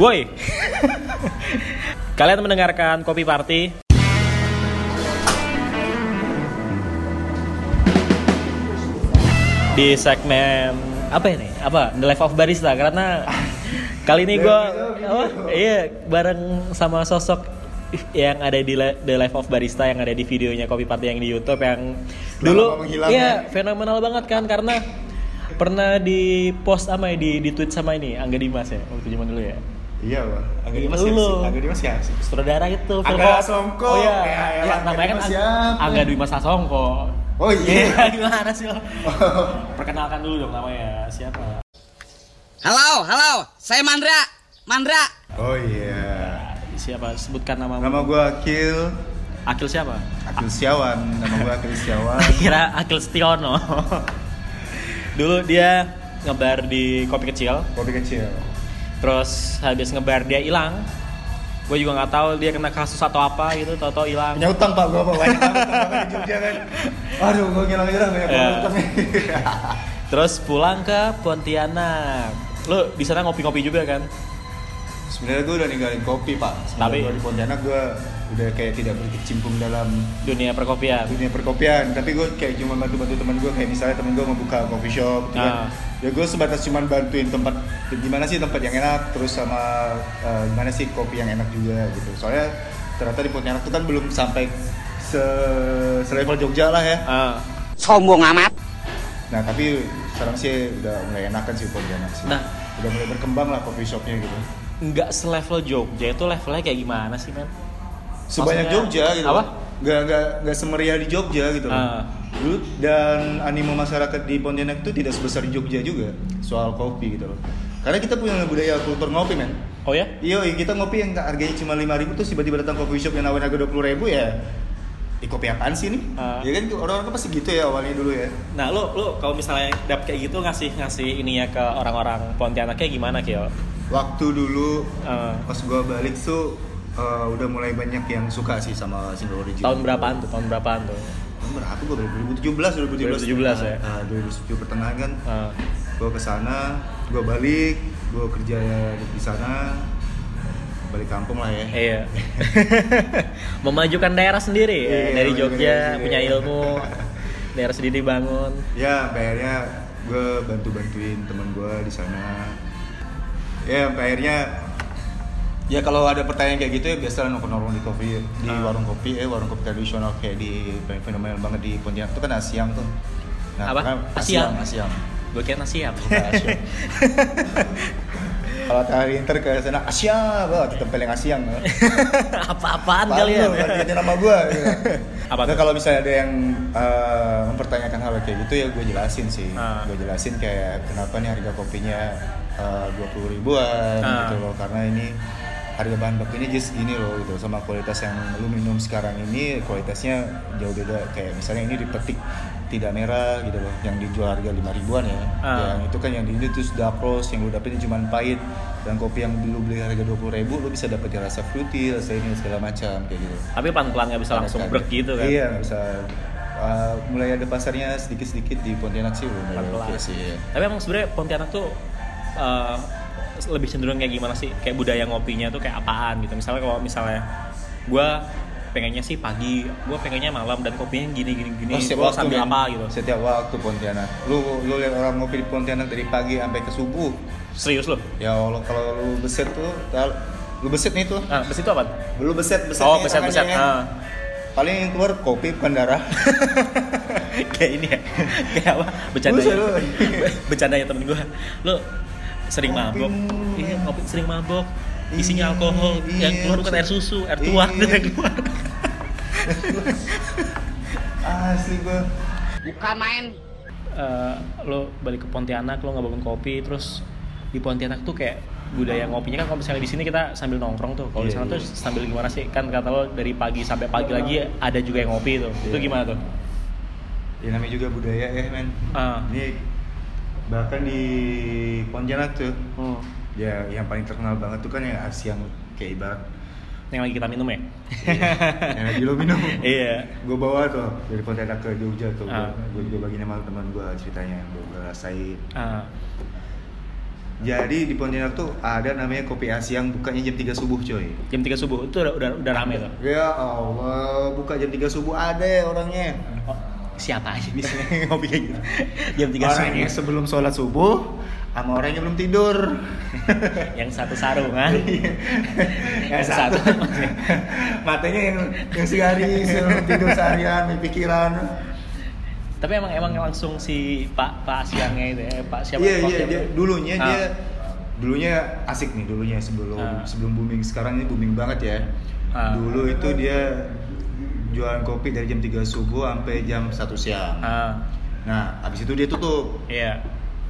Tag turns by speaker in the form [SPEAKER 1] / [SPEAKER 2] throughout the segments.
[SPEAKER 1] Woi. Kalian mendengarkan Kopi Party? Di segmen apa ini? Apa? The Life of Barista karena kali ini gue iya bareng sama sosok yang ada di The Life of Barista yang ada di videonya Kopi Party yang di YouTube yang dulu iya
[SPEAKER 2] ya.
[SPEAKER 1] fenomenal banget kan karena pernah di post sama ya, di di tweet sama ini Angga Dimas ya waktu zaman dulu ya
[SPEAKER 2] Iya, Bang. Agak
[SPEAKER 1] Iya,
[SPEAKER 2] Dimas siapa sih? Agak Dimas siapa sih?
[SPEAKER 1] sutradara itu
[SPEAKER 2] Angga
[SPEAKER 1] film-
[SPEAKER 2] Songko.
[SPEAKER 1] oh iya
[SPEAKER 2] Ya,
[SPEAKER 1] ya,
[SPEAKER 2] ya,
[SPEAKER 1] namanya kan
[SPEAKER 2] Angga Dimas?
[SPEAKER 1] Angga Sasongko
[SPEAKER 2] Oh iya.
[SPEAKER 1] gimana sih lo perkenalkan dulu dong namanya siapa
[SPEAKER 3] Halo, halo, saya Mandra. Mandra.
[SPEAKER 2] Oh iya.
[SPEAKER 1] siapa sebutkan nama
[SPEAKER 2] Nama gue Akil.
[SPEAKER 1] Akil siapa
[SPEAKER 2] Akil Setiawan. Nama gue Akil Setiawan.
[SPEAKER 1] kira Akil Setiono dulu dia ngebar di kopi kecil
[SPEAKER 2] Kopi kecil.
[SPEAKER 1] Terus habis ngebar dia hilang. Gue juga nggak tahu dia kena kasus atau apa gitu tau-tau hilang.
[SPEAKER 2] Punya utang pak. Gue pak banyak utang di Jogja kan. Aduh gue ngilang ngilang banyak utang.
[SPEAKER 1] terus pulang ke Pontianak. Lo di sana ngopi-ngopi juga kan
[SPEAKER 2] Sebenarnya gue udah ninggalin kopi pak.
[SPEAKER 1] Tapi-
[SPEAKER 2] Tapi gue di Pontianak gue udah kayak tidak berkecimpung dalam
[SPEAKER 1] dunia perkopian
[SPEAKER 2] dunia perkopian tapi gue kayak cuma bantu-bantu teman gue kayak misalnya temen gue mau buka coffee shop gitu
[SPEAKER 1] Ah.
[SPEAKER 2] kan ya gue sebatas cuma bantuin tempat gimana sih tempat yang enak terus sama eh, gimana sih kopi yang enak juga gitu soalnya ternyata di Pontianak tuh kan belum sampai se selevel Jogja lah ya
[SPEAKER 1] Ah.
[SPEAKER 3] Sombong amat.
[SPEAKER 2] nah tapi sekarang sih udah mulai enakan sih Pontianak sih
[SPEAKER 1] Nah.
[SPEAKER 2] udah mulai berkembang lah coffee shopnya gitu
[SPEAKER 1] nggak selevel Jogja itu levelnya kayak gimana sih men?
[SPEAKER 2] sebanyak
[SPEAKER 1] Maksudnya,
[SPEAKER 2] Jogja gitu
[SPEAKER 1] apa?
[SPEAKER 2] nggak nggak nggak semeriah di Jogja gitu loh. Dulu dan animo masyarakat di Pontianak itu tidak sebesar di Jogja juga soal kopi gitu loh karena kita punya budaya kultur ngopi men
[SPEAKER 1] Oh ya?
[SPEAKER 2] iya iya, kita ngopi yang harganya cuma lima ribu terus tiba-tiba datang coffee shop yang nawarin harga dua puluh ribu ya Ih, kopi apaan sih nih?
[SPEAKER 1] Ah.
[SPEAKER 2] Ya kan orang-orang kan pasti gitu ya awalnya dulu ya.
[SPEAKER 1] Nah lo lo kalau misalnya dapet kayak gitu ngasih ngasih ininya ke orang-orang Pontianaknya gimana Kyo?
[SPEAKER 2] Waktu dulu
[SPEAKER 1] Eh,
[SPEAKER 2] pas gua balik tuh eh, udah mulai banyak yang suka sih sama single origin.
[SPEAKER 1] tahun berapaan tuh? Tahun berapaan tuh?
[SPEAKER 2] Tahun berapa gua balik? 2017
[SPEAKER 1] 2017
[SPEAKER 2] 2017.
[SPEAKER 1] ya?
[SPEAKER 2] Nah, 2017 pertengahan kan
[SPEAKER 1] Eh,
[SPEAKER 2] gua ke sana, gua balik, gua kerja di sana balik kampung lah ya.
[SPEAKER 1] iya. Memajukan daerah sendiri ya.
[SPEAKER 2] Iya,
[SPEAKER 1] dari Jogja punya ilmu, daerah sendiri bangun.
[SPEAKER 2] Ya, akhirnya gue bantu-bantuin teman gue di sana. Ya, sampai akhirnya ya kalau ada pertanyaan kayak gitu ya biasa nongkrong-nongkrong di kopi di
[SPEAKER 1] Ah.
[SPEAKER 2] warung kopi eh warung kopi tradisional kayak di fenomenal banget di Pontianak itu kan Asiam tuh.
[SPEAKER 1] Apa?
[SPEAKER 2] kan
[SPEAKER 1] Asiam?
[SPEAKER 2] Asiam.
[SPEAKER 1] Gue kira siap.
[SPEAKER 2] Kalau hari inter ke sana Asia, wah tetap paling Asiam. ya.
[SPEAKER 1] Apa-apaan
[SPEAKER 2] Apaan
[SPEAKER 1] kalian?
[SPEAKER 2] lu? Ganti nama gue.
[SPEAKER 1] Apa
[SPEAKER 2] Nah, kalau misalnya ada yang eh, mempertanyakan hal kayak gitu ya gue jelasin sih.
[SPEAKER 1] Ah.
[SPEAKER 2] Gue jelasin kayak kenapa nih harga kopinya dua puluh ribuan
[SPEAKER 1] Ah.
[SPEAKER 2] gitu loh. Karena ini harga bahan bakunya just gini loh gitu sama kualitas yang lu minum sekarang ini kualitasnya jauh beda kayak misalnya ini dipetik tidak merah gitu loh yang dijual harga lima ribuan ya
[SPEAKER 1] Ah.
[SPEAKER 2] yang itu kan yang di ini tuh sudah pros yang lu dapetin cuma pahit dan kopi yang dulu beli harga dua puluh ribu lu bisa dapetin rasa fruity rasa ini segala macam kayak gitu
[SPEAKER 1] Tapi pelan-pelan nggak bisa langsung
[SPEAKER 2] Ada-
[SPEAKER 1] brek gitu kan?
[SPEAKER 2] Iya, nggak bisa. Uh, mulai ada pasarnya sedikit-sedikit di Pontianak sih udah oke sih. ya.
[SPEAKER 1] Tapi emang sebenarnya Pontianak tuh eh, lebih cenderung kayak gimana sih? Kayak budaya ngopinya tuh kayak apaan gitu? Misalnya kalau misalnya gue pengennya sih pagi, gue pengennya malam dan kopinya gini gini gini.
[SPEAKER 2] Oh,
[SPEAKER 1] Gua sambil
[SPEAKER 2] men.
[SPEAKER 1] apa gitu?
[SPEAKER 2] Setiap waktu Pontianak. Lu lu lihat orang ngopi di Pontianak dari pagi sampai ke subuh.
[SPEAKER 1] Serius loh?
[SPEAKER 2] Ya Allah kalau lu beset tuh, lu beset nih tuh.
[SPEAKER 1] Nah, bes itu apa?
[SPEAKER 2] Lu beset beset
[SPEAKER 1] Oh, beset beset.
[SPEAKER 2] kan.
[SPEAKER 1] Ah.
[SPEAKER 2] Paling yang keluar kopi bukan darah.
[SPEAKER 1] kayak ini ya kayak apa bercanda
[SPEAKER 2] lu.
[SPEAKER 1] bercanda ya temen gue lo sering
[SPEAKER 2] Kopi
[SPEAKER 1] mabok iya ngopi sering mabok isinya alkohol
[SPEAKER 2] iya,
[SPEAKER 1] yang keluar bukan air susu air
[SPEAKER 2] iya.
[SPEAKER 1] tuak yang keluar
[SPEAKER 2] Asli gua.
[SPEAKER 3] Bukan main.
[SPEAKER 1] Eh, lo balik ke Pontianak lo nggak bangun kopi terus di Pontianak tuh kayak budaya ngopinya kan kalau misalnya di sini kita sambil nongkrong tuh kalau di sana
[SPEAKER 2] Iya,
[SPEAKER 1] tuh
[SPEAKER 2] iya.
[SPEAKER 1] sambil gimana sih kan kata lo dari pagi sampai pagi lagi ada juga yang ngopi tuh itu
[SPEAKER 2] Iya.
[SPEAKER 1] gimana tuh
[SPEAKER 2] Ya namanya juga budaya ya, men.
[SPEAKER 1] Ah.
[SPEAKER 2] Ini bahkan di Pontianak tuh
[SPEAKER 1] Hmm.
[SPEAKER 2] Ya yang paling terkenal banget tuh kan yang Asian kayak ibarat
[SPEAKER 1] yang lagi kita minum ya
[SPEAKER 2] yang lagi lo minum
[SPEAKER 1] iya
[SPEAKER 2] gue bawa tuh dari Pontianak ke Jogja tuh
[SPEAKER 1] Ah.
[SPEAKER 2] gue juga bagi sama teman gue ceritanya yang gue rasain
[SPEAKER 1] Ah.
[SPEAKER 2] Jadi di Pontianak tuh ada namanya kopi Asia yang bukanya jam 3 subuh coy.
[SPEAKER 1] Jam 3 subuh itu udah udah, udah rame tuh.
[SPEAKER 2] Ya Allah, buka jam 3 subuh ada ya orangnya.
[SPEAKER 1] Oh, siapa aja bisa ngopi kayak gitu. Jam 3
[SPEAKER 2] Orang
[SPEAKER 1] subuh.
[SPEAKER 2] sebelum sholat subuh sama orang yang belum tidur.
[SPEAKER 1] yang satu sarungan.
[SPEAKER 2] yang satu matanya yang yang sehari sebelum tidur seharian pikiran.
[SPEAKER 1] Tapi emang emang langsung si Pak Pak Asiangnya itu ya, Pak siapa?
[SPEAKER 2] Iya
[SPEAKER 1] Pak
[SPEAKER 2] iya
[SPEAKER 1] siapa?
[SPEAKER 2] dia dulunya
[SPEAKER 1] Ah.
[SPEAKER 2] dia dulunya asik nih dulunya sebelum
[SPEAKER 1] Ah.
[SPEAKER 2] sebelum booming sekarang ini booming banget ya.
[SPEAKER 1] Ah.
[SPEAKER 2] Dulu itu dia jualan kopi dari jam 3 subuh sampai jam 1 siang.
[SPEAKER 1] Ah,
[SPEAKER 2] Nah, habis itu dia tutup.
[SPEAKER 1] iya.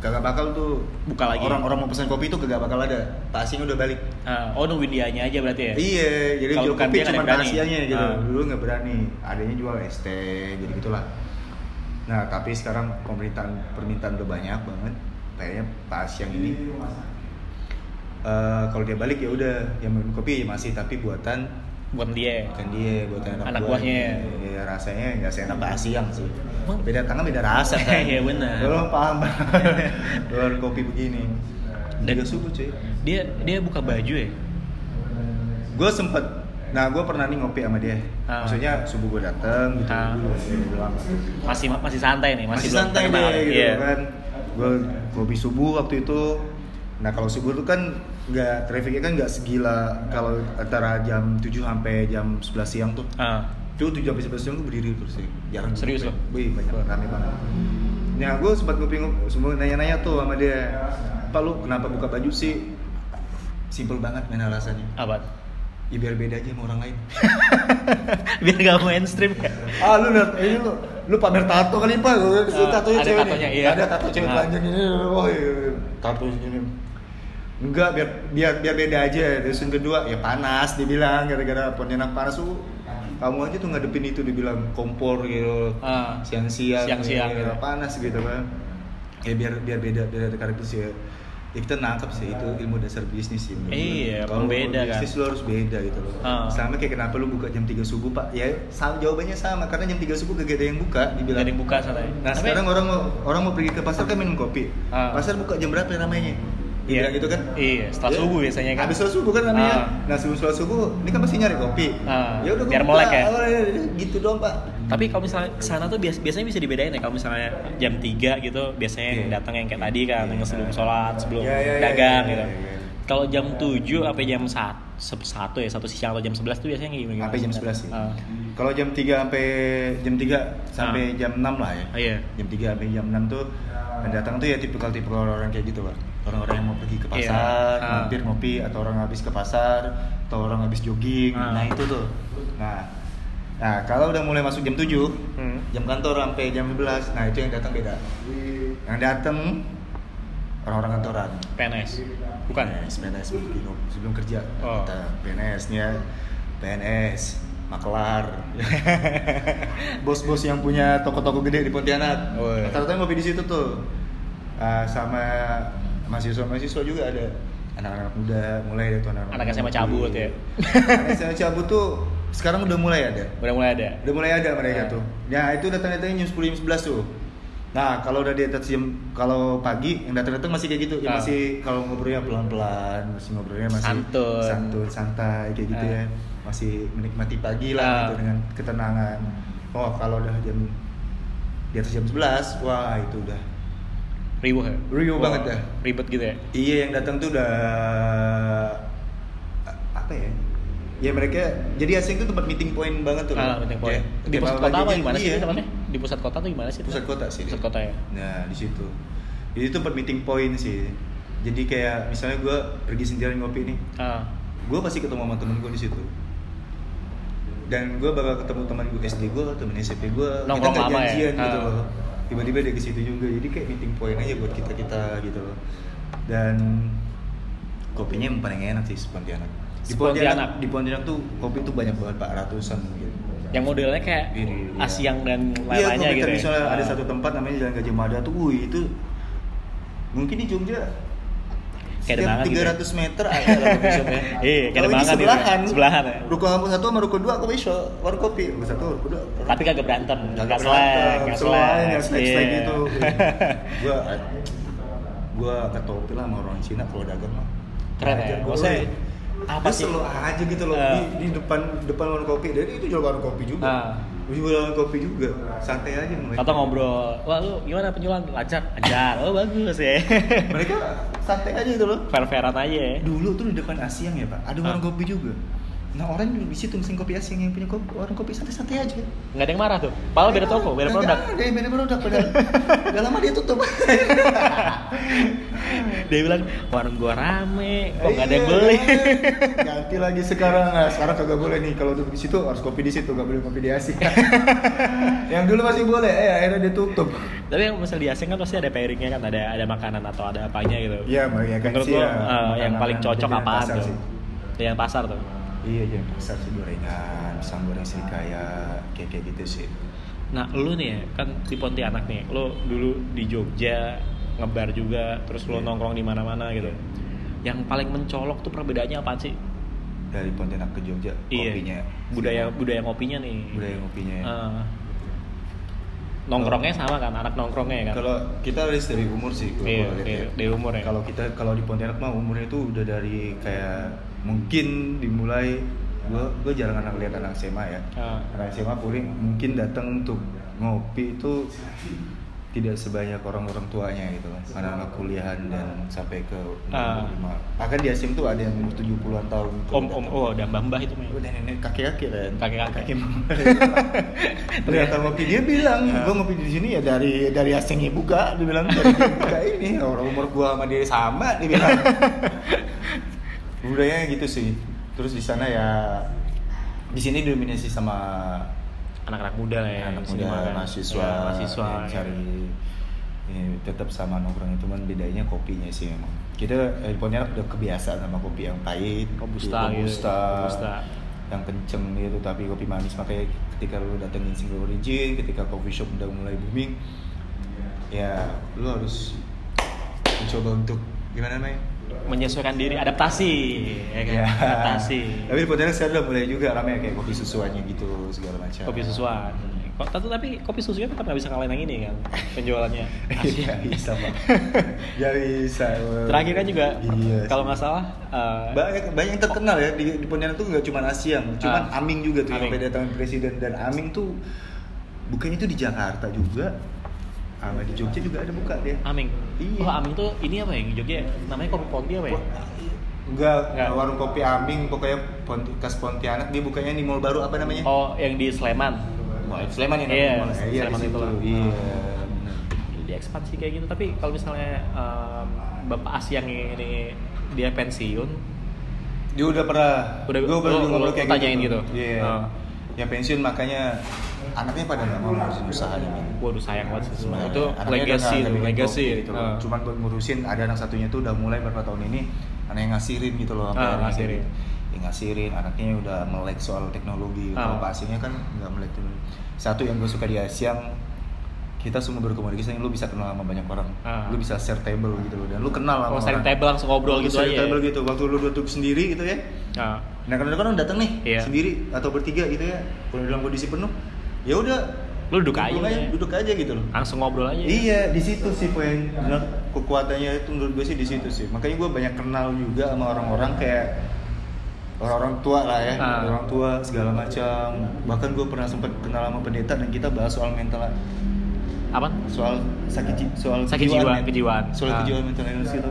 [SPEAKER 2] Kagak bakal tuh
[SPEAKER 1] Buka lagi.
[SPEAKER 2] Orang-orang mau pesan kopi itu kagak bakal ada. Pak Asing udah balik.
[SPEAKER 1] Ah, oh nungguin dianya aja berarti ya?
[SPEAKER 2] Iya, jadi jual kopi cuma
[SPEAKER 1] yang
[SPEAKER 2] rahasianya gitu.
[SPEAKER 1] Ah.
[SPEAKER 2] Dulu nggak berani. Adanya jual es teh, jadi gitulah. Nah, tapi sekarang pemerintahan permintaan udah banyak banget. Kayaknya Pak Asyang ini eh, kalau dia balik ya udah yang minum kopi ya masih tapi buatan
[SPEAKER 1] Buat dia.
[SPEAKER 2] bukan dia buatan anak,
[SPEAKER 1] Anak buahnya.
[SPEAKER 2] Ya, rasanya nggak seenak Pak Asyang sih.
[SPEAKER 1] Emang?
[SPEAKER 2] Beda tangan beda rasa kan.
[SPEAKER 1] Iya, benar.
[SPEAKER 2] Lo paham Jualan kopi begini. Dan
[SPEAKER 1] Dan-
[SPEAKER 2] subuh cuy.
[SPEAKER 1] Dia dia buka baju ya?
[SPEAKER 2] gue sempet nah gue pernah nih ngopi sama dia
[SPEAKER 1] Ah.
[SPEAKER 2] maksudnya subuh gue dateng gitu
[SPEAKER 1] Ah.
[SPEAKER 2] bilang
[SPEAKER 1] Masih masih santai nih,
[SPEAKER 2] masih,
[SPEAKER 1] masih, belum
[SPEAKER 2] santai deh gitu
[SPEAKER 1] Iya.
[SPEAKER 2] kan gue ngopi subuh waktu itu nah kalau subuh tuh kan nggak trafficnya kan nggak segila kalau antara jam 7 sampai jam 11 siang tuh
[SPEAKER 1] Ah,
[SPEAKER 2] itu 7 sampai 11 siang tuh berdiri terus sih jarang
[SPEAKER 1] Serius
[SPEAKER 2] ngopi.
[SPEAKER 1] lo?
[SPEAKER 2] Wih banyak rame banget Nah gue sempat ngopi semua nanya-nanya tuh sama dia Pak lu kenapa buka baju sih Simple banget main alasannya
[SPEAKER 1] apa?
[SPEAKER 2] Ya biar beda aja sama orang lain
[SPEAKER 1] Biar gak mainstream ya?
[SPEAKER 2] ah lu lihat ini lu lu pamer tato kali pak gue
[SPEAKER 1] Ah,
[SPEAKER 2] tatonya
[SPEAKER 1] ada
[SPEAKER 2] cewek
[SPEAKER 1] tatonya,
[SPEAKER 2] nih
[SPEAKER 1] iya.
[SPEAKER 2] ada tato cewek
[SPEAKER 1] Ah.
[SPEAKER 2] telanjang ini oh iya tato ini enggak biar biar biar beda aja terus yang kedua ya panas dibilang gara-gara Pontianak panas tuh kamu aja tuh ngadepin itu dibilang kompor gitu
[SPEAKER 1] Ah.
[SPEAKER 2] siang-siang
[SPEAKER 1] Siang-siang
[SPEAKER 2] ya,
[SPEAKER 1] gitu.
[SPEAKER 2] panas gitu kan ya biar biar beda biar ada karakteristik ya ya kita nangkep sih itu ilmu dasar bisnis sih.
[SPEAKER 1] Iya,
[SPEAKER 2] kalau
[SPEAKER 1] pembeda kan.
[SPEAKER 2] bisnis lo harus beda gitu loh
[SPEAKER 1] Ah.
[SPEAKER 2] sama kayak kenapa lu buka jam 3 subuh pak ya sama jawabannya sama karena jam 3 subuh gak ada yang buka dibilang
[SPEAKER 1] Gak ada yang buka santai.
[SPEAKER 2] nah
[SPEAKER 1] Tapi-
[SPEAKER 2] sekarang orang mau orang mau pergi ke pasar kan minum kopi
[SPEAKER 1] Ah.
[SPEAKER 2] pasar buka jam berapa namanya
[SPEAKER 1] Iya.
[SPEAKER 2] Dibilang gitu kan
[SPEAKER 1] Iya, setelah
[SPEAKER 2] Ya,
[SPEAKER 1] subuh biasanya kan.
[SPEAKER 2] habis sholat subuh kan namanya
[SPEAKER 1] Ah.
[SPEAKER 2] nah sebelum sholat subuh ini kan pasti nyari kopi
[SPEAKER 1] Ah,
[SPEAKER 2] ya udah
[SPEAKER 1] biar melek ya?
[SPEAKER 2] Oh, iya, iya, gitu doang pak
[SPEAKER 1] Tapi kalau misalnya ke sana tuh bias- biasanya bisa dibedain ya kalau misalnya jam 3 gitu biasanya yang
[SPEAKER 2] Iya.
[SPEAKER 1] datang yang kayak tadi kan
[SPEAKER 2] Iya.
[SPEAKER 1] yang sebelum sholat, sebelum
[SPEAKER 2] iya, iya,
[SPEAKER 1] dagang
[SPEAKER 2] iya,
[SPEAKER 1] gitu.
[SPEAKER 2] iya, iya.
[SPEAKER 1] Kalau jam 7 sampai jam 1, 1 ya, satu siang atau jam 11 tuh biasanya gimana?
[SPEAKER 2] sampai jam 11 sih
[SPEAKER 1] Ah.
[SPEAKER 2] kalau jam 3 sampai jam 3 sampai
[SPEAKER 1] Ah.
[SPEAKER 2] jam 6 lah ya
[SPEAKER 1] Ah, iya.
[SPEAKER 2] jam 3 sampai jam 6 tuh yang datang tuh ya tipikal-tipikal orang kayak gitu pak orang-orang yang mau pergi ke
[SPEAKER 1] Iya.
[SPEAKER 2] pasar
[SPEAKER 1] Ah.
[SPEAKER 2] mampir ngopi atau orang habis ke pasar atau orang habis jogging
[SPEAKER 1] Ah.
[SPEAKER 2] nah itu tuh nah nah kalau udah mulai masuk jam 7
[SPEAKER 1] Hmm.
[SPEAKER 2] jam kantor sampai jam 11 nah itu yang datang beda yang datang orang-orang kantoran
[SPEAKER 1] PNS. Bukan.
[SPEAKER 2] PNS, PNS sebelum, sebelum kerja
[SPEAKER 1] Oh.
[SPEAKER 2] kita PNS nih ya PNS makelar bos-bos yang punya toko-toko gede di Pontianak
[SPEAKER 1] Oh, iya.
[SPEAKER 2] rata-rata ngopi di situ tuh Ah, sama mahasiswa-mahasiswa juga ada anak-anak muda mulai dari tuh anak-anak
[SPEAKER 1] Anak SMA cabut ya.
[SPEAKER 2] anak SMA cabut tuh sekarang udah mulai ada
[SPEAKER 1] Udah mulai ada.
[SPEAKER 2] udah mulai ada mereka
[SPEAKER 1] Nah.
[SPEAKER 2] tuh nah itu datang-datangnya jam 10 jam 11 tuh nah kalau udah di atas jam kalau pagi yang datang-datang masih kayak gitu ya
[SPEAKER 1] Ah.
[SPEAKER 2] masih kalau ngobrolnya pelan-pelan masih ngobrolnya masih
[SPEAKER 1] Santun.
[SPEAKER 2] santun santai kayak gitu
[SPEAKER 1] Ah.
[SPEAKER 2] ya masih menikmati pagi
[SPEAKER 1] Ah.
[SPEAKER 2] lah gitu dengan ketenangan oh kalau udah jam di atas jam 11 wah itu udah
[SPEAKER 1] Riuh ya?
[SPEAKER 2] Riuh
[SPEAKER 1] Wah,
[SPEAKER 2] banget dah.
[SPEAKER 1] Ribet gitu ya?
[SPEAKER 2] iya yang datang tuh udah apa ya ya mereka jadi asing tuh tempat meeting point banget tuh
[SPEAKER 1] Ah, meeting point.
[SPEAKER 2] Ya,
[SPEAKER 1] Di pusat kota apa gimana sih
[SPEAKER 2] iya.
[SPEAKER 1] itu tempatnya? Di pusat kota tuh gimana sih?
[SPEAKER 2] pusat kota sih
[SPEAKER 1] Pusat kota ya?
[SPEAKER 2] nah di situ jadi itu tempat meeting point sih jadi kayak misalnya gue pergi sendirian ngopi nih
[SPEAKER 1] Ah.
[SPEAKER 2] gue pasti ketemu sama temen gue di situ dan gue bakal ketemu teman gue SD gue temen SMP gue kita
[SPEAKER 1] Nongkrong
[SPEAKER 2] nggak
[SPEAKER 1] lama ya?
[SPEAKER 2] janjian gitu
[SPEAKER 1] Ah.
[SPEAKER 2] loh tiba-tiba dia ke situ juga jadi kayak meeting point aja buat kita kita gitu loh dan kopinya yang paling enak sih Pontianak di
[SPEAKER 1] Pontianak.
[SPEAKER 2] Di Pontianak tuh kopi tuh banyak banget pak ratusan gitu
[SPEAKER 1] Yang modelnya kayak
[SPEAKER 2] Ini, iya.
[SPEAKER 1] Asiang dan
[SPEAKER 2] Iya,
[SPEAKER 1] lain-lainnya
[SPEAKER 2] gue
[SPEAKER 1] gitu ya?
[SPEAKER 2] misalnya ada
[SPEAKER 1] Ah.
[SPEAKER 2] satu tempat namanya Jalan Gajah Mada tuh, wih itu mungkin di Jogja
[SPEAKER 1] Kayak banget gitu ya?
[SPEAKER 2] 300 meter ada coffee shop ya.
[SPEAKER 1] Iya, kayak banget gitu ya.
[SPEAKER 2] sebelahan.
[SPEAKER 1] Sebelahan ya.
[SPEAKER 2] Ruko kampus satu sama ruko dua kopi shop, warung kopi. Ruko satu, ruko dua.
[SPEAKER 1] Tapi kagak berantem,
[SPEAKER 2] nggak selain
[SPEAKER 1] slack.
[SPEAKER 2] ya slack slack
[SPEAKER 1] Iya.
[SPEAKER 2] gitu. Gua gue angkat topi lah sama orang Cina kalau dagang mah
[SPEAKER 1] Keren ya?
[SPEAKER 2] Gua,
[SPEAKER 1] Maksudnya,
[SPEAKER 2] woi.
[SPEAKER 1] apa sih?
[SPEAKER 2] selalu aja gitu loh
[SPEAKER 1] Ah.
[SPEAKER 2] di, di depan depan warung kopi dan itu jual warung kopi juga
[SPEAKER 1] Ah.
[SPEAKER 2] Warung kopi juga. Santai aja mereka.
[SPEAKER 1] Atau ngobrol, wah lu gimana penjualan? Lancar? Lancar, oh bagus ya.
[SPEAKER 2] Mereka santai aja gitu loh.
[SPEAKER 1] Fair-fairan aja. Ya
[SPEAKER 2] dulu tuh di depan Asyang ya pak. Ada warung kopi juga nah orang di situ mesin kopi Asyang yang punya kopi, warung kopi santai-santai aja.
[SPEAKER 1] Nggak ada yang marah tuh? Padahal beda toko, beda produk.
[SPEAKER 2] Ada, beda produk padahal. Udah lama dia tutup.
[SPEAKER 1] Dia bilang, warung gua rame, kok nggak ada yang
[SPEAKER 2] Iya,
[SPEAKER 1] beli?
[SPEAKER 2] ganti lagi sekarang. Nah, sekarang kagak boleh nih. Kalau duduk di situ harus kopi di situ gak boleh kopi di Asyang yang dulu masih boleh eh akhirnya dia tutup.
[SPEAKER 1] Tapi yang misal di Asing kan pasti ada pairingnya kan, ada ada makanan atau ada apanya gitu.
[SPEAKER 2] Iya, ya kan
[SPEAKER 1] Menurut
[SPEAKER 2] sih
[SPEAKER 1] eh, yang paling cocok apaan tuh?
[SPEAKER 2] sih.
[SPEAKER 1] Yang pasar tuh
[SPEAKER 2] iya jam pasar sih gorengan pisang goreng serikaya kayak kayak gitu sih
[SPEAKER 1] Nah lu nih ya, kan di Pontianak nih, lu dulu di Jogja ngebar juga, terus lu
[SPEAKER 2] Iya.
[SPEAKER 1] nongkrong di mana-mana gitu. Yang paling mencolok tuh perbedaannya apa sih?
[SPEAKER 2] dari Pontianak ke Jogja kopinya
[SPEAKER 1] Iya. budaya budaya ngopinya nih.
[SPEAKER 2] budaya ngopinya ya.
[SPEAKER 1] Eh, nongkrongnya sama kan, anak nongkrongnya ya kan.
[SPEAKER 2] Kalau kita harus dari umur sih kalau
[SPEAKER 1] Iya, iya,
[SPEAKER 2] ya.
[SPEAKER 1] dari umur ya.
[SPEAKER 2] Kalau kita kalau di Pontianak mah umurnya itu udah dari kayak mungkin dimulai gua gua jarang anak lihat anak SMA ya.
[SPEAKER 1] Ah.
[SPEAKER 2] Anak SMA paling mungkin datang untuk ngopi itu tidak sebanyak orang-orang tuanya gitu loh. Anak-anak kuliahan dan sampai ke
[SPEAKER 1] Ah.
[SPEAKER 2] umur lima. Bahkan di SM tuh ada yang umur 70-an tahun. gitu.
[SPEAKER 1] Om om oh udah mbah mbah itu mah.
[SPEAKER 2] Udah nenek kakek-kakek kan.
[SPEAKER 1] Kakek-kakek.
[SPEAKER 2] Ternyata ngopi dia bilang,
[SPEAKER 1] Ah.
[SPEAKER 2] gua ngopi di sini ya dari dari asingnya buka, dia bilang dari buka ini orang umur gua sama dia sama, dia bilang. Budayanya gitu sih. Terus di sana ya di sini dominasi sama
[SPEAKER 1] Anak-anak muda lah ya.
[SPEAKER 2] anak muda,
[SPEAKER 1] kan.
[SPEAKER 2] mahasiswa,
[SPEAKER 1] Iya, mahasiswa. ya.
[SPEAKER 2] cari ini tetap sama nongkrong itu kan bedanya kopinya sih memang. Kita di Pontianak udah kebiasaan sama kopi yang pahit,
[SPEAKER 1] Robusta gitu,
[SPEAKER 2] robusta,
[SPEAKER 1] robusta.
[SPEAKER 2] yang kenceng gitu tapi kopi manis makanya ketika lu datengin single origin, ketika coffee shop udah mulai booming, ya lu harus mencoba untuk gimana namanya?
[SPEAKER 1] Menyesuaikan diri, adaptasi, ya kan?
[SPEAKER 2] Ya.
[SPEAKER 1] Adaptasi.
[SPEAKER 2] Tapi di Pontianak sekarang udah mulai juga ramai kayak kopi susuannya gitu segala macam.
[SPEAKER 1] kopi susuan. Kok tapi, tapi kopi susunya tetap nggak bisa ngalahin yang ini kan penjualannya.
[SPEAKER 2] Iya bisa pak. Ya bisa.
[SPEAKER 1] Terakhir kan juga
[SPEAKER 2] Iya.
[SPEAKER 1] kalau nggak salah eh,
[SPEAKER 2] banyak banyak yang terkenal ya di, di Pontianak tuh nggak cuma Asyang, cuman
[SPEAKER 1] Ah.
[SPEAKER 2] Aming juga tuh yang
[SPEAKER 1] Aming.
[SPEAKER 2] beda tahun presiden dan Aming tuh bukannya itu di Jakarta juga, sama di Jogja juga ada buka dia.
[SPEAKER 1] Aming.
[SPEAKER 2] Iya.
[SPEAKER 1] Oh Aming tuh ini apa ya di Jogja? Namanya kopi Ponti apa ya?
[SPEAKER 2] Enggak,
[SPEAKER 1] Nggak.
[SPEAKER 2] warung kopi Aming pokoknya Ponti, khas Pontianak dia bukanya di mall baru apa namanya?
[SPEAKER 1] Oh yang di Sleman.
[SPEAKER 2] Wah, Sleman ya
[SPEAKER 1] Iya,
[SPEAKER 2] namanya. Iya,
[SPEAKER 1] Sleman itu.
[SPEAKER 2] Iya. benar.
[SPEAKER 1] Di ekspansi kayak gitu. Tapi kalau misalnya em, Bapak Asyang ini dia pensiun,
[SPEAKER 2] Dia udah pernah.
[SPEAKER 1] Udah-
[SPEAKER 2] gua pernah
[SPEAKER 1] lu-
[SPEAKER 2] ngobrol kayak
[SPEAKER 1] tanyain
[SPEAKER 2] gitu.
[SPEAKER 1] gitu?
[SPEAKER 2] Iya.
[SPEAKER 1] Oh.
[SPEAKER 2] Ya pensiun makanya anaknya pada nggak mau ngurusin usahanya. Min.
[SPEAKER 1] waduh sayang banget sih sebenarnya.
[SPEAKER 2] Nah,
[SPEAKER 1] Itu legacy,
[SPEAKER 2] nggak-
[SPEAKER 1] itu,
[SPEAKER 2] nggak bikin
[SPEAKER 1] legacy.
[SPEAKER 2] gitu loh.
[SPEAKER 1] Ah.
[SPEAKER 2] Cuman buat ngurusin ada anak satunya tuh udah mulai beberapa tahun ini anak yang ngasirin gitu loh. akhirnya
[SPEAKER 1] ngasirin.
[SPEAKER 2] Ya, ngasirin, anaknya udah melek soal teknologi. Kalau
[SPEAKER 1] Ah.
[SPEAKER 2] Pak Asingnya kan nggak melek tuh. Satu yang gue suka di Asyang kita semua berkomunikasi lu bisa kenal sama banyak orang
[SPEAKER 1] Ah.
[SPEAKER 2] lu bisa share table gitu loh dan lu kenal sama
[SPEAKER 1] Oh,
[SPEAKER 2] orang.
[SPEAKER 1] table langsung ngobrol
[SPEAKER 2] Lu
[SPEAKER 1] gitu aja.
[SPEAKER 2] table
[SPEAKER 1] ya?
[SPEAKER 2] gitu waktu lu duduk sendiri gitu ya
[SPEAKER 1] Ah.
[SPEAKER 2] Nah kadang-kadang datang nih
[SPEAKER 1] Iya.
[SPEAKER 2] sendiri atau bertiga gitu ya, kalau dalam kondisi penuh, ya udah
[SPEAKER 1] Lu duduk aja,
[SPEAKER 2] duduk
[SPEAKER 1] ya.
[SPEAKER 2] duduk aja gitu loh.
[SPEAKER 1] Langsung ngobrol aja.
[SPEAKER 2] Iya di situ sih poin kekuatannya itu menurut gue sih di situ sih. Makanya gue banyak kenal juga sama orang-orang kayak orang-orang tua lah ya,
[SPEAKER 1] Ah.
[SPEAKER 2] orang tua segala macam. Bahkan gue pernah sempat kenal sama pendeta dan kita bahas soal mental,
[SPEAKER 1] Apa?
[SPEAKER 2] soal sakit soal
[SPEAKER 1] Sakit jiwa, kejiwaan.
[SPEAKER 2] soal
[SPEAKER 1] Ah.
[SPEAKER 2] kejiwaan mental illness gitu.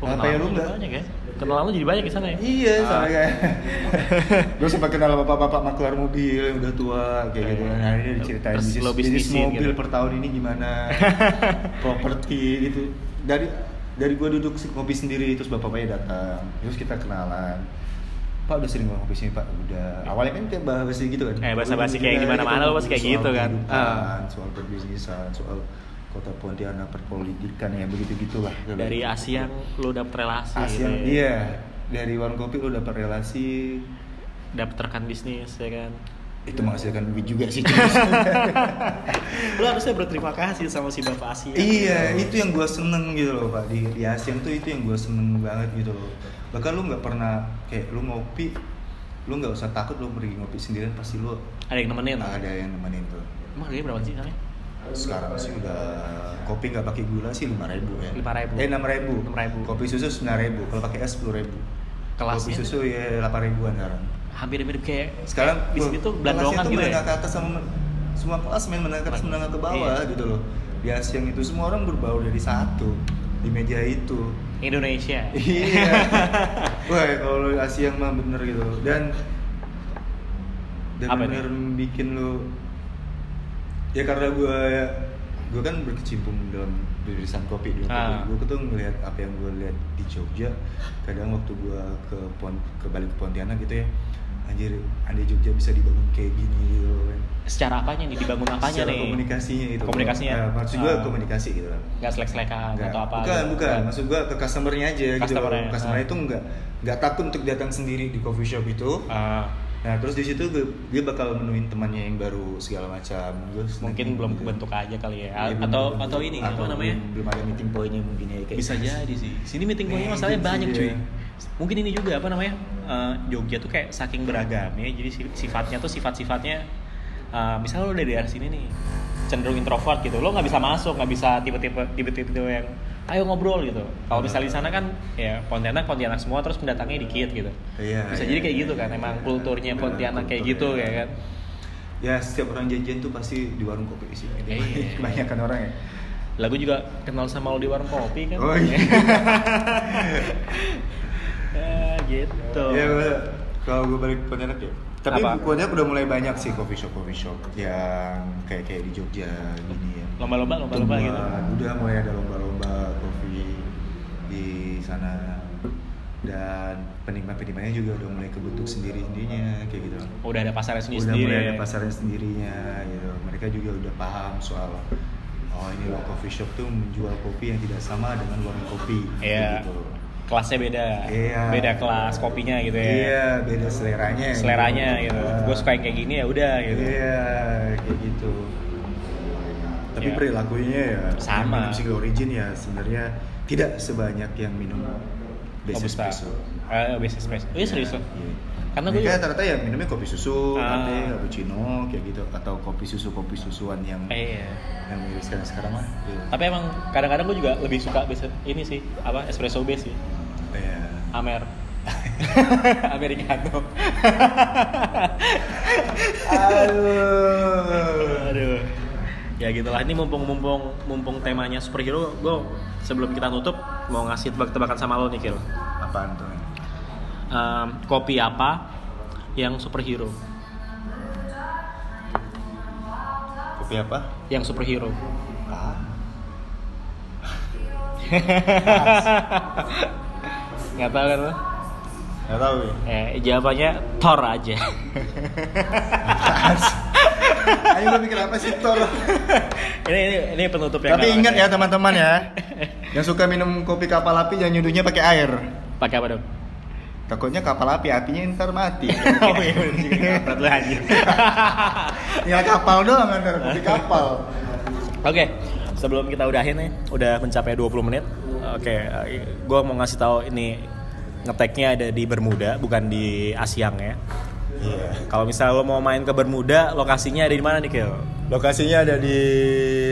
[SPEAKER 1] Oh,
[SPEAKER 2] Apa ya, lu
[SPEAKER 1] jadi
[SPEAKER 2] nggak?
[SPEAKER 1] Kenalan lu jadi banyak di sana ya?
[SPEAKER 2] Iya,
[SPEAKER 1] Ah.
[SPEAKER 2] sama kayak gue sempat kenal bapak-bapak maklar mobil yang udah tua kayak gitu kan. Nah, ini diceritain
[SPEAKER 1] Terus
[SPEAKER 2] bisnis,
[SPEAKER 1] lo
[SPEAKER 2] bisnis mobil
[SPEAKER 1] gitu.
[SPEAKER 2] per tahun ini gimana, properti gitu. Dari dari gue duduk si- ngopi sendiri terus bapak-bapaknya datang, terus kita kenalan. Pak udah sering ngopi sini Pak, udah. Awalnya kan kayak bahasa gitu kan.
[SPEAKER 1] Eh, bahasa-bahasi
[SPEAKER 2] Udah,
[SPEAKER 1] kayak
[SPEAKER 2] kita
[SPEAKER 1] gimana-mana lo pasti kayak
[SPEAKER 2] soal
[SPEAKER 1] gitu kan.
[SPEAKER 2] kehidupan, Soal perbisnisan, soal kota Pontianak, perpolitikan ya begitu gitulah.
[SPEAKER 1] Dari Asia lu dapet relasi
[SPEAKER 2] Asia,
[SPEAKER 1] gitu ya.
[SPEAKER 2] iya. Dari warung kopi lu dapat relasi,
[SPEAKER 1] Dapet rekan bisnis ya kan.
[SPEAKER 2] itu menghasilkan duit juga sih.
[SPEAKER 1] lu harusnya berterima kasih sama si Bapak Asia.
[SPEAKER 2] iya, itu yang gue seneng gitu loh pak di di Asia tuh itu yang gue seneng banget gitu loh. Bahkan lu nggak pernah kayak lu ngopi, lu nggak usah takut lu pergi ngopi sendirian pasti lu
[SPEAKER 1] Ada yang nemenin.
[SPEAKER 2] ada yang nemenin tuh.
[SPEAKER 1] Emang harganya berapa sih sana?
[SPEAKER 2] Sekarang sih udah kopi nggak pakai gula sih lima ribu ya.
[SPEAKER 1] 5.000.
[SPEAKER 2] eh enam ribu.
[SPEAKER 1] 6.000.
[SPEAKER 2] kopi susu sembilan ribu kalau pakai es sepuluh ribu. Kopi
[SPEAKER 1] Kelasnya
[SPEAKER 2] susu ya delapan ribuan sekarang.
[SPEAKER 1] Hampir mirip kayak
[SPEAKER 2] sekarang
[SPEAKER 1] kayak di sini tuh belandongan gitu ya?
[SPEAKER 2] ke atas sama semua kelas main menengah ke atas menengah ke bawah
[SPEAKER 1] Iya.
[SPEAKER 2] gitu loh. Di Asian itu semua orang berbau dari satu di meja itu.
[SPEAKER 1] Indonesia.
[SPEAKER 2] Iya. Wah kalau Asia mah bener gitu. Dan dan
[SPEAKER 1] Apa
[SPEAKER 2] bener bikin lu ya karena gue gue kan berkecimpung dalam jurusan kopi di
[SPEAKER 1] Ah.
[SPEAKER 2] gue tuh ngelihat apa yang gue lihat di Jogja kadang waktu gue ke Pon ke balik ke Pontianak gitu ya anjir andai Jogja bisa dibangun kayak gini gitu kan
[SPEAKER 1] secara apanya nih dibangun apanya
[SPEAKER 2] Secara
[SPEAKER 1] nih
[SPEAKER 2] komunikasinya itu
[SPEAKER 1] Komunikasinya.
[SPEAKER 2] Eh, maksud gue
[SPEAKER 1] Ah.
[SPEAKER 2] komunikasi gitu lah
[SPEAKER 1] nggak selek-selekan atau apa
[SPEAKER 2] bukan
[SPEAKER 1] gitu.
[SPEAKER 2] bukan maksud gua ke customernya aja gitu
[SPEAKER 1] Customernya,
[SPEAKER 2] loh. customer
[SPEAKER 1] ah.
[SPEAKER 2] itu nggak nggak takut untuk datang sendiri di coffee shop itu
[SPEAKER 1] Ah,
[SPEAKER 2] nah terus di situ dia bakal menuin temannya yang baru segala macam seneng
[SPEAKER 1] mungkin
[SPEAKER 2] gitu.
[SPEAKER 1] belum kebentuk aja kali ya
[SPEAKER 2] belum
[SPEAKER 1] atau
[SPEAKER 2] kebentuk.
[SPEAKER 1] atau ini
[SPEAKER 2] Atau
[SPEAKER 1] apa namanya
[SPEAKER 2] belum, belum ada meeting pointnya mungkin ya kayak
[SPEAKER 1] bisa jadi sih sini meeting pointnya masalahnya
[SPEAKER 2] gitu
[SPEAKER 1] banyak cuy
[SPEAKER 2] dia.
[SPEAKER 1] mungkin ini juga apa namanya eh, Jogja tuh kayak saking beragamnya jadi si- sifatnya tuh sifat-sifatnya eh, misalnya lo dari daerah sini nih cenderung introvert gitu lo nggak bisa masuk nggak bisa tipe-tipe tipe-tipe yang ayo ngobrol gitu kalau misalnya di sana kan ya Pontianak Pontianak semua terus pendatangnya dikit gitu
[SPEAKER 2] Iya,
[SPEAKER 1] bisa
[SPEAKER 2] iya.
[SPEAKER 1] jadi kayak gitu kan emang kulturnya
[SPEAKER 2] Memang
[SPEAKER 1] Pontianak kayak gitu
[SPEAKER 2] ya.
[SPEAKER 1] ya kan
[SPEAKER 2] ya setiap orang janjian tuh pasti di warung kopi sih gitu.
[SPEAKER 1] Iya.
[SPEAKER 2] kebanyakan orang ya
[SPEAKER 1] lagu juga kenal sama lo di warung kopi kan
[SPEAKER 2] oh iya
[SPEAKER 1] ya, gitu
[SPEAKER 2] ya kalau gue balik Pontianak ya tapi
[SPEAKER 1] Apa?
[SPEAKER 2] Pontianak udah mulai banyak sih coffee shop coffee shop yang kayak kayak di Jogja gini ya
[SPEAKER 1] lomba-lomba lomba-lomba gitu.
[SPEAKER 2] Udah mulai ada lomba-lomba kopi di sana dan penikmat-penikmatnya juga udah mulai kebentuk sendiri-sendirinya kayak gitu.
[SPEAKER 1] udah ada pasarnya sendiri
[SPEAKER 2] udah mulai
[SPEAKER 1] ya.
[SPEAKER 2] ada pasarnya sendirinya gitu. Mereka juga udah paham soal oh ini loh coffee shop tuh menjual kopi yang tidak sama dengan warung kopi
[SPEAKER 1] Iya.
[SPEAKER 2] kayak gitu.
[SPEAKER 1] kelasnya beda
[SPEAKER 2] Iya.
[SPEAKER 1] beda kelas kopinya gitu ya
[SPEAKER 2] Iya, beda seleranya.
[SPEAKER 1] seleranya gitu
[SPEAKER 2] Ah.
[SPEAKER 1] gue suka yang kayak gini ya udah gitu
[SPEAKER 2] Iya, kayak gitu. Tapi
[SPEAKER 1] Iya.
[SPEAKER 2] perilakunya ya
[SPEAKER 1] Sama.
[SPEAKER 2] minum single origin ya sebenarnya tidak sebanyak yang minum base
[SPEAKER 1] Robusta.
[SPEAKER 2] espresso.
[SPEAKER 1] Eh, base espresso. Oh, iya serius loh.
[SPEAKER 2] Iya.
[SPEAKER 1] Karena gue
[SPEAKER 2] Mereka
[SPEAKER 1] juga-
[SPEAKER 2] ternyata ya minumnya kopi susu,
[SPEAKER 1] Ah.
[SPEAKER 2] latte, cappuccino, kayak gitu atau kopi susu kopi susuan yang
[SPEAKER 1] Eh, iya.
[SPEAKER 2] yang mirip sekarang sekarang lah. Iya.
[SPEAKER 1] Tapi emang kadang-kadang gue juga lebih suka base ini sih, apa espresso base sih.
[SPEAKER 2] Iya.
[SPEAKER 1] Amer. Americano.
[SPEAKER 2] Aduh.
[SPEAKER 1] Aduh. Ya gitulah. Ini mumpung mumpung mumpung temanya superhero, gue sebelum kita tutup mau ngasih tebak-tebakan sama lo nih, Kil.
[SPEAKER 2] Apaan tuh?
[SPEAKER 1] Em, kopi apa yang superhero?
[SPEAKER 2] Kopi apa?
[SPEAKER 1] Yang superhero.
[SPEAKER 2] Ah.
[SPEAKER 1] Nggak tahu kan lo?
[SPEAKER 2] Gak tahu ya.
[SPEAKER 1] Eh, jawabannya Thor aja.
[SPEAKER 2] Ayo lu mikir apa sih Thor?
[SPEAKER 1] ini, ini ini penutup yang
[SPEAKER 2] Tapi ingat ya teman-teman ya, yang suka minum kopi kapal api jangan nyuduhnya pakai air.
[SPEAKER 1] Pakai apa dong?
[SPEAKER 2] Takutnya kapal api apinya ntar mati.
[SPEAKER 1] oh iya bener juga anjir.
[SPEAKER 2] ya kapal doang ntar kopi kapal.
[SPEAKER 1] Oke, sebelum kita udahin nih, udah mencapai 20 menit. Oke, gue mau ngasih tahu ini ngeteknya ada di Bermuda, bukan di Asyang ya.
[SPEAKER 2] Iya.
[SPEAKER 1] Kalau misalnya lo mau main ke Bermuda, lokasinya ada di mana nih, Kil?
[SPEAKER 2] Lokasinya ada di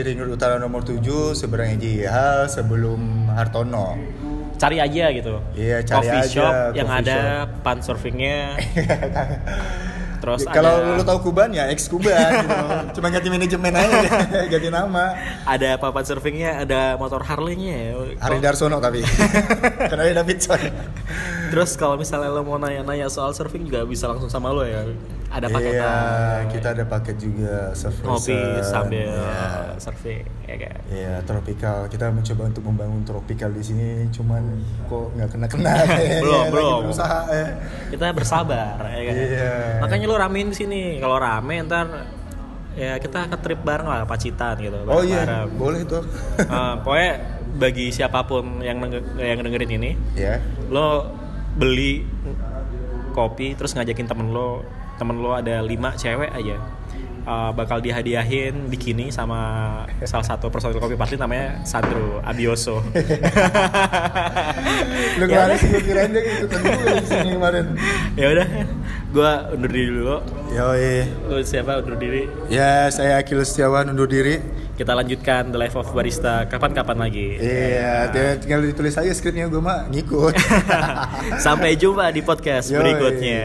[SPEAKER 2] Ring Road Utara nomor 7 seberang JIH sebelum Hartono.
[SPEAKER 1] Cari aja gitu.
[SPEAKER 2] Iya, cari
[SPEAKER 1] coffee
[SPEAKER 2] aja,
[SPEAKER 1] shop yang
[SPEAKER 2] coffee
[SPEAKER 1] ada pan surfingnya. Terus
[SPEAKER 2] Ya, Kalau
[SPEAKER 1] ada
[SPEAKER 2] lu tahu Kuban ya ex Kuban gitu. Cuma ganti manajemen aja ganti nama.
[SPEAKER 1] ada papan surfingnya, ada motor Harley-nya ya.
[SPEAKER 2] Hari Darsono tapi. Karena dia Davidson.
[SPEAKER 1] Terus kalau misalnya lo mau nanya-nanya soal surfing juga bisa langsung sama lo ya. Ada paketan.
[SPEAKER 2] Iya, kita ada paket juga surf
[SPEAKER 1] kopi sambil
[SPEAKER 2] Iya.
[SPEAKER 1] surfing ya kan.
[SPEAKER 2] Iya, tropical. Kita mencoba untuk membangun tropical di sini, cuman kok nggak kena-kena.
[SPEAKER 1] Belum,
[SPEAKER 2] Lagi
[SPEAKER 1] belum.
[SPEAKER 2] Berusaha ya.
[SPEAKER 1] Kita bersabar ya kan.
[SPEAKER 2] Iya.
[SPEAKER 1] Makanya lo ramein di sini. Kalau rame ntar ya kita ke trip bareng lah Pacitan gitu.
[SPEAKER 2] Oh iya,
[SPEAKER 1] bareng-bareng.
[SPEAKER 2] boleh tuh.
[SPEAKER 1] Eh, pokoknya bagi siapa pun yang yang dengerin ini,
[SPEAKER 2] ya.
[SPEAKER 1] lo beli kopi terus ngajakin temen lo temen lo ada lima cewek aja Uh, bakal dihadiahin bikini sama salah satu personil kopi party namanya Sandro Abioso.
[SPEAKER 2] Lu
[SPEAKER 1] Ya
[SPEAKER 2] kemarin gue kirain dia ikutan gue di sini kemarin.
[SPEAKER 1] ya udah gue undur diri dulu.
[SPEAKER 2] Yoi.
[SPEAKER 1] Lu siapa undur diri?
[SPEAKER 2] Ya, saya Akil Setiawan undur diri.
[SPEAKER 1] Kita lanjutkan The Life of Barista kapan-kapan lagi.
[SPEAKER 2] Iya, dia tinggal ditulis aja skripnya gue mah ngikut.
[SPEAKER 1] Sampai jumpa di podcast
[SPEAKER 2] Yoi.
[SPEAKER 1] berikutnya.